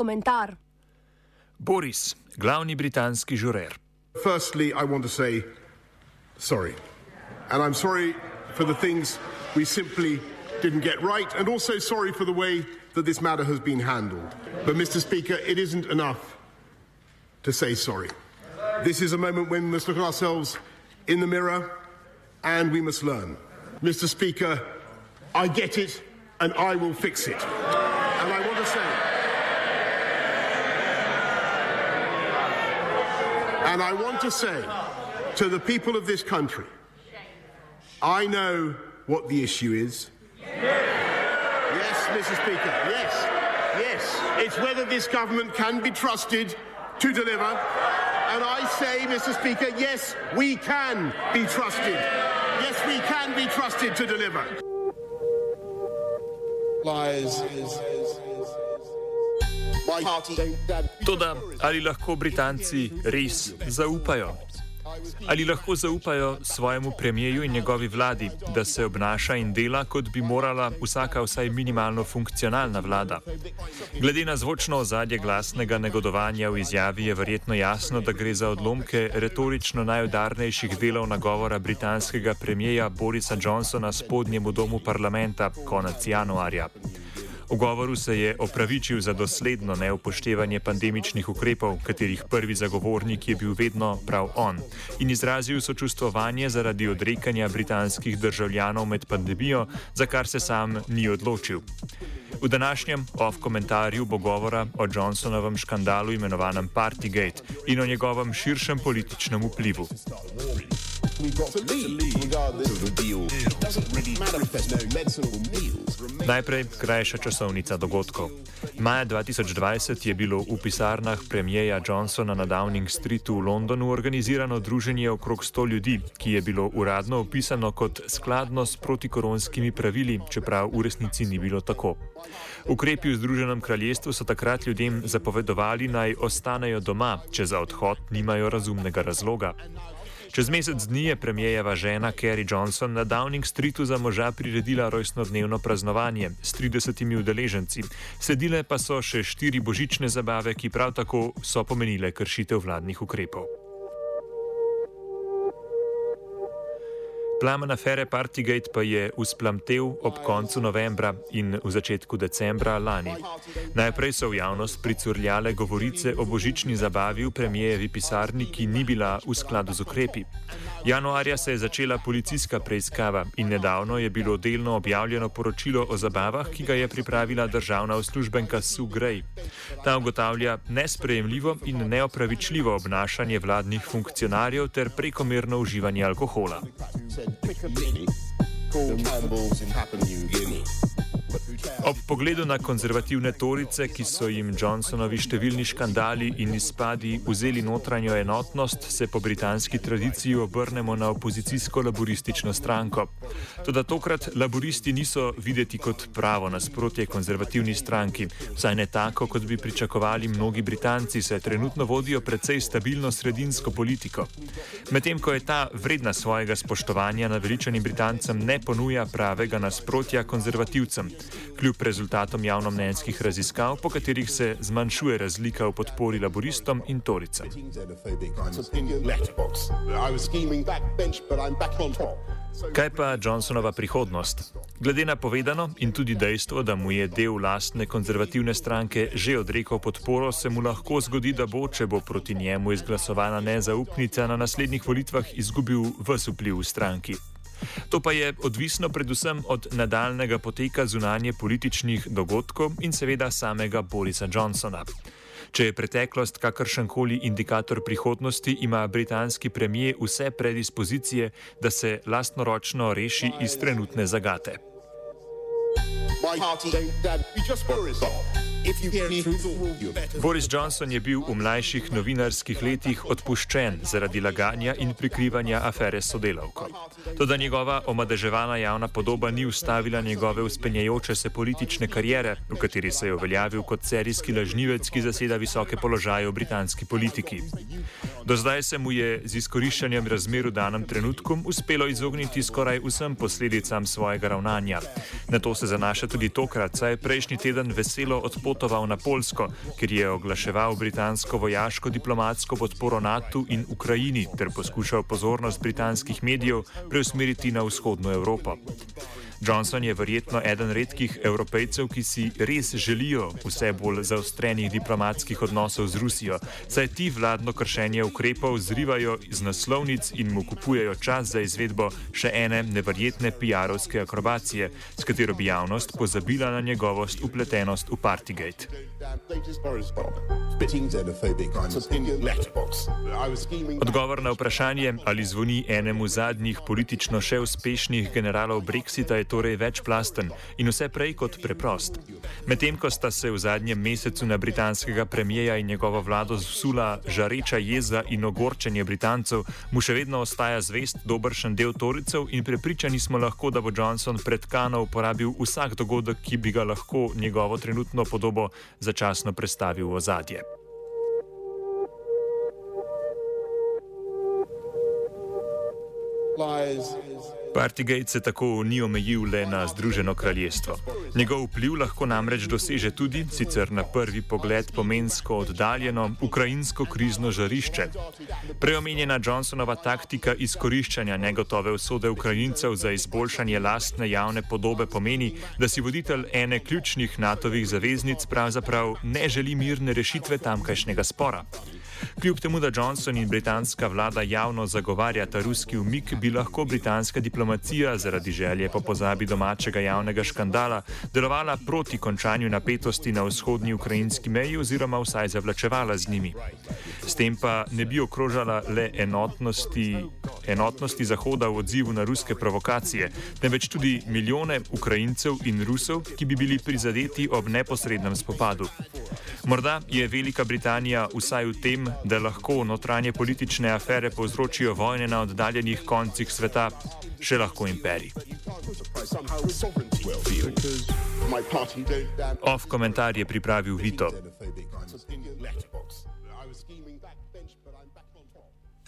komentar. Boris, glavni britanski žurer. Firstly, I want to say sorry. And I'm sorry for the things we simply didn't get right, and also sorry for the way that this matter has been handled. But, Mr. Speaker, it isn't enough to say sorry. This is a moment when we must look at ourselves in the mirror and we must learn. Mr. Speaker, I get it and I will fix it. And I want to say, and I want to say to the people of this country, I know what the issue is. Yes, Mr. Speaker, yes, yes. It's whether this government can be trusted to deliver. And I say, Mr. Speaker, yes, we can be trusted. Yes, we can be trusted to deliver. Lies. Don't Toda ali lahko Britanci res zaupajo? Ali lahko zaupajo svojemu premijeju in njegovi vladi, da se obnaša in dela, kot bi morala vsaka vsaj minimalno funkcionalna vlada? Glede na zvočno ozadje glasnega negodovanja v izjavi je verjetno jasno, da gre za odlomke retorično najudarnejših delov nagovora britanskega premijeja Borisa Johnsona spodnjemu domu parlamenta konec januarja. V govoru se je opravičil za dosledno neupoštevanje pandemičnih ukrepov, katerih prvi zagovornik je bil vedno prav on, in izrazil sočustvovanje zaradi odrekanja britanskih državljanov med pandemijo, za kar se sam ni odločil. V današnjem off-komentarju bo govora o Johnsonovem škandalu imenovanem Partygate in o njegovem širšem političnem vplivu. We've got to leave, regardless of the deal. Doesn't really manifest no medicinal meals. Najprej krajša časovnica dogodkov. Maja 2020 je bilo v pisarnah premijeja Johnsona na Downing Streetu v Londonu organizirano druženje okrog 100 ljudi, ki je bilo uradno opisano kot skladno s protikoronskimi pravili, čeprav v resnici ni bilo tako. Ukrepi v Združenem kraljestvu so takrat ljudem zapovedovali naj ostanejo doma, če za odhod nimajo razumnega razloga. Čez mesec dni je premijeva žena Kerry Johnson na Downing Streetu za moža priredila rojstnodnevno praznovanje s 30 udeleženci. Sledile pa so še štiri božične zabave, ki prav tako so pomenile kršitev vladnih ukrepov. Plamen afere Partygate pa je usplamtev ob koncu novembra in v začetku decembra lani. Najprej so v javnost pricurljale govorice o božični zabavi v premijevi pisarni, ki ni bila v skladu z ukrepi. Januarja se je začela policijska preiskava in nedavno je bilo delno objavljeno poročilo o zabavah, ki ga je pripravila državna uslužbenka Sue Gray. Ta ugotavlja nesprejemljivo in neopravičljivo obnašanje vladnih funkcionarjev ter prekomerno uživanje alkohola. Pick a minute, call Campbell's in Papua New Guinea. Ob pogledu na konzervativne torice, ki so jim Johnsonovi številni škandali in izpadi vzeli notranjo enotnost, se po britanski tradiciji obrnemo na opozicijsko laboristično stranko. Toda tokrat laboristi niso videti kot pravo nasprotje konzervativni stranki, vsaj ne tako, kot bi pričakovali mnogi Britanci, saj trenutno vodijo precej stabilno sredinsko politiko. Medtem ko je ta vredna svojega spoštovanja, naveličanim Britancem ne ponuja pravega nasprotja konzervativcem kljub rezultatom javnomnenjskih raziskav, po katerih se zmanjšuje razlika v podpori laboristom in toricam. Kaj pa Johnsonova prihodnost? Glede na povedano in tudi dejstvo, da mu je del lastne konzervativne stranke že odrekel podporo, se mu lahko zgodi, da bo, če bo proti njemu izglasovana nezaupnica, na naslednjih volitvah izgubil vse vpliv v stranki. To pa je odvisno predvsem od nadaljnega poteka zunanje političnih dogodkov in seveda samega Borisa Johnsona. Če je preteklost kakršenkoli indikator prihodnosti, ima britanski premijer vse predispozicije, da se lastnoročno reši iz trenutne zagate. My party don't dad. Boris Johnson je bil v mlajših novinarskih letih odpuščen zaradi laganja in prikrivanja afere sodelavko. Toda njegova omadeževana javna podoba ni ustavila njegove uspenjajoče se politične karijere, v kateri se je uveljavil kot serijski lažnivec, ki zaseda visoke položaje v britanski politiki. Do zdaj se mu je z izkoriščanjem razmer v danem trenutku uspelo izogniti skoraj vsem posledicam svojega ravnanja. Na to se zanaša tudi tokrat, saj je prejšnji teden veselo odpotoval na Polsko, kjer je oglaševal britansko vojaško diplomatsko podporo NATO in Ukrajini ter poskušal pozornost britanskih medijev preusmeriti na vzhodno Evropo. Johnson je verjetno eden redkih evropejcev, ki si res želijo vse bolj zaostrenih diplomatskih odnosov z Rusijo, saj ti vladno kršenje ukrepov zrivajo iz naslovnic in mu kupujejo čas za izvedbo še ene neverjetne PR-ovske akrobacije, s katero bi javnost pozabila na njegovost upletenost v Partygate. Odgovor na vprašanje, ali zvoni enemu zadnjih politično še uspešnih generalov Brexita, je torej večplasten in vse prej kot preprost. Medtem ko sta se v zadnjem mesecu na britanskega premijeja in njegovo vlado zsula žareča jeza in ogorčenje Britancev, mu še vedno ostaja zvest dobršen del Toricev in prepričani smo lahko, da bo Johnson pred Kano uporabil vsak dogodek, ki bi ga lahko njegovo trenutno podobo začasno prestavil v ozadje. Lies. Partygate se tako ni omejil le na Združeno kraljestvo. Njegov vpliv lahko namreč doseže tudi, sicer na prvi pogled pomensko oddaljeno, ukrajinsko krizno žarišče. Preomenjena Johnsonova taktika izkoriščanja negotove usode Ukrajincev za izboljšanje lastne javne podobe pomeni, da si voditelj ene ključnih NATO-vih zaveznic pravzaprav ne želi mirne rešitve tamkajšnjega spora. Kljub temu, da Johnson in britanska vlada javno zagovarjata ruski umik, bi lahko britanska diplomacija zaradi želje po pozabi domačega javnega škandala delovala proti končanju napetosti na vzhodnji ukrajinski meji oziroma vsaj zavlačevala z njimi. S tem pa ne bi okrožala le enotnosti, enotnosti Zahoda v odzivu na ruske provokacije, temveč tudi milijone Ukrajincev in Rusov, ki bi bili prizadeti ob neposrednem spopadu. Morda je Velika Britanija vsaj v tem, da lahko notranje politične afere povzročijo vojne na oddaljenih koncih sveta, še lahko imperij. Off komentar je pripravil Vito.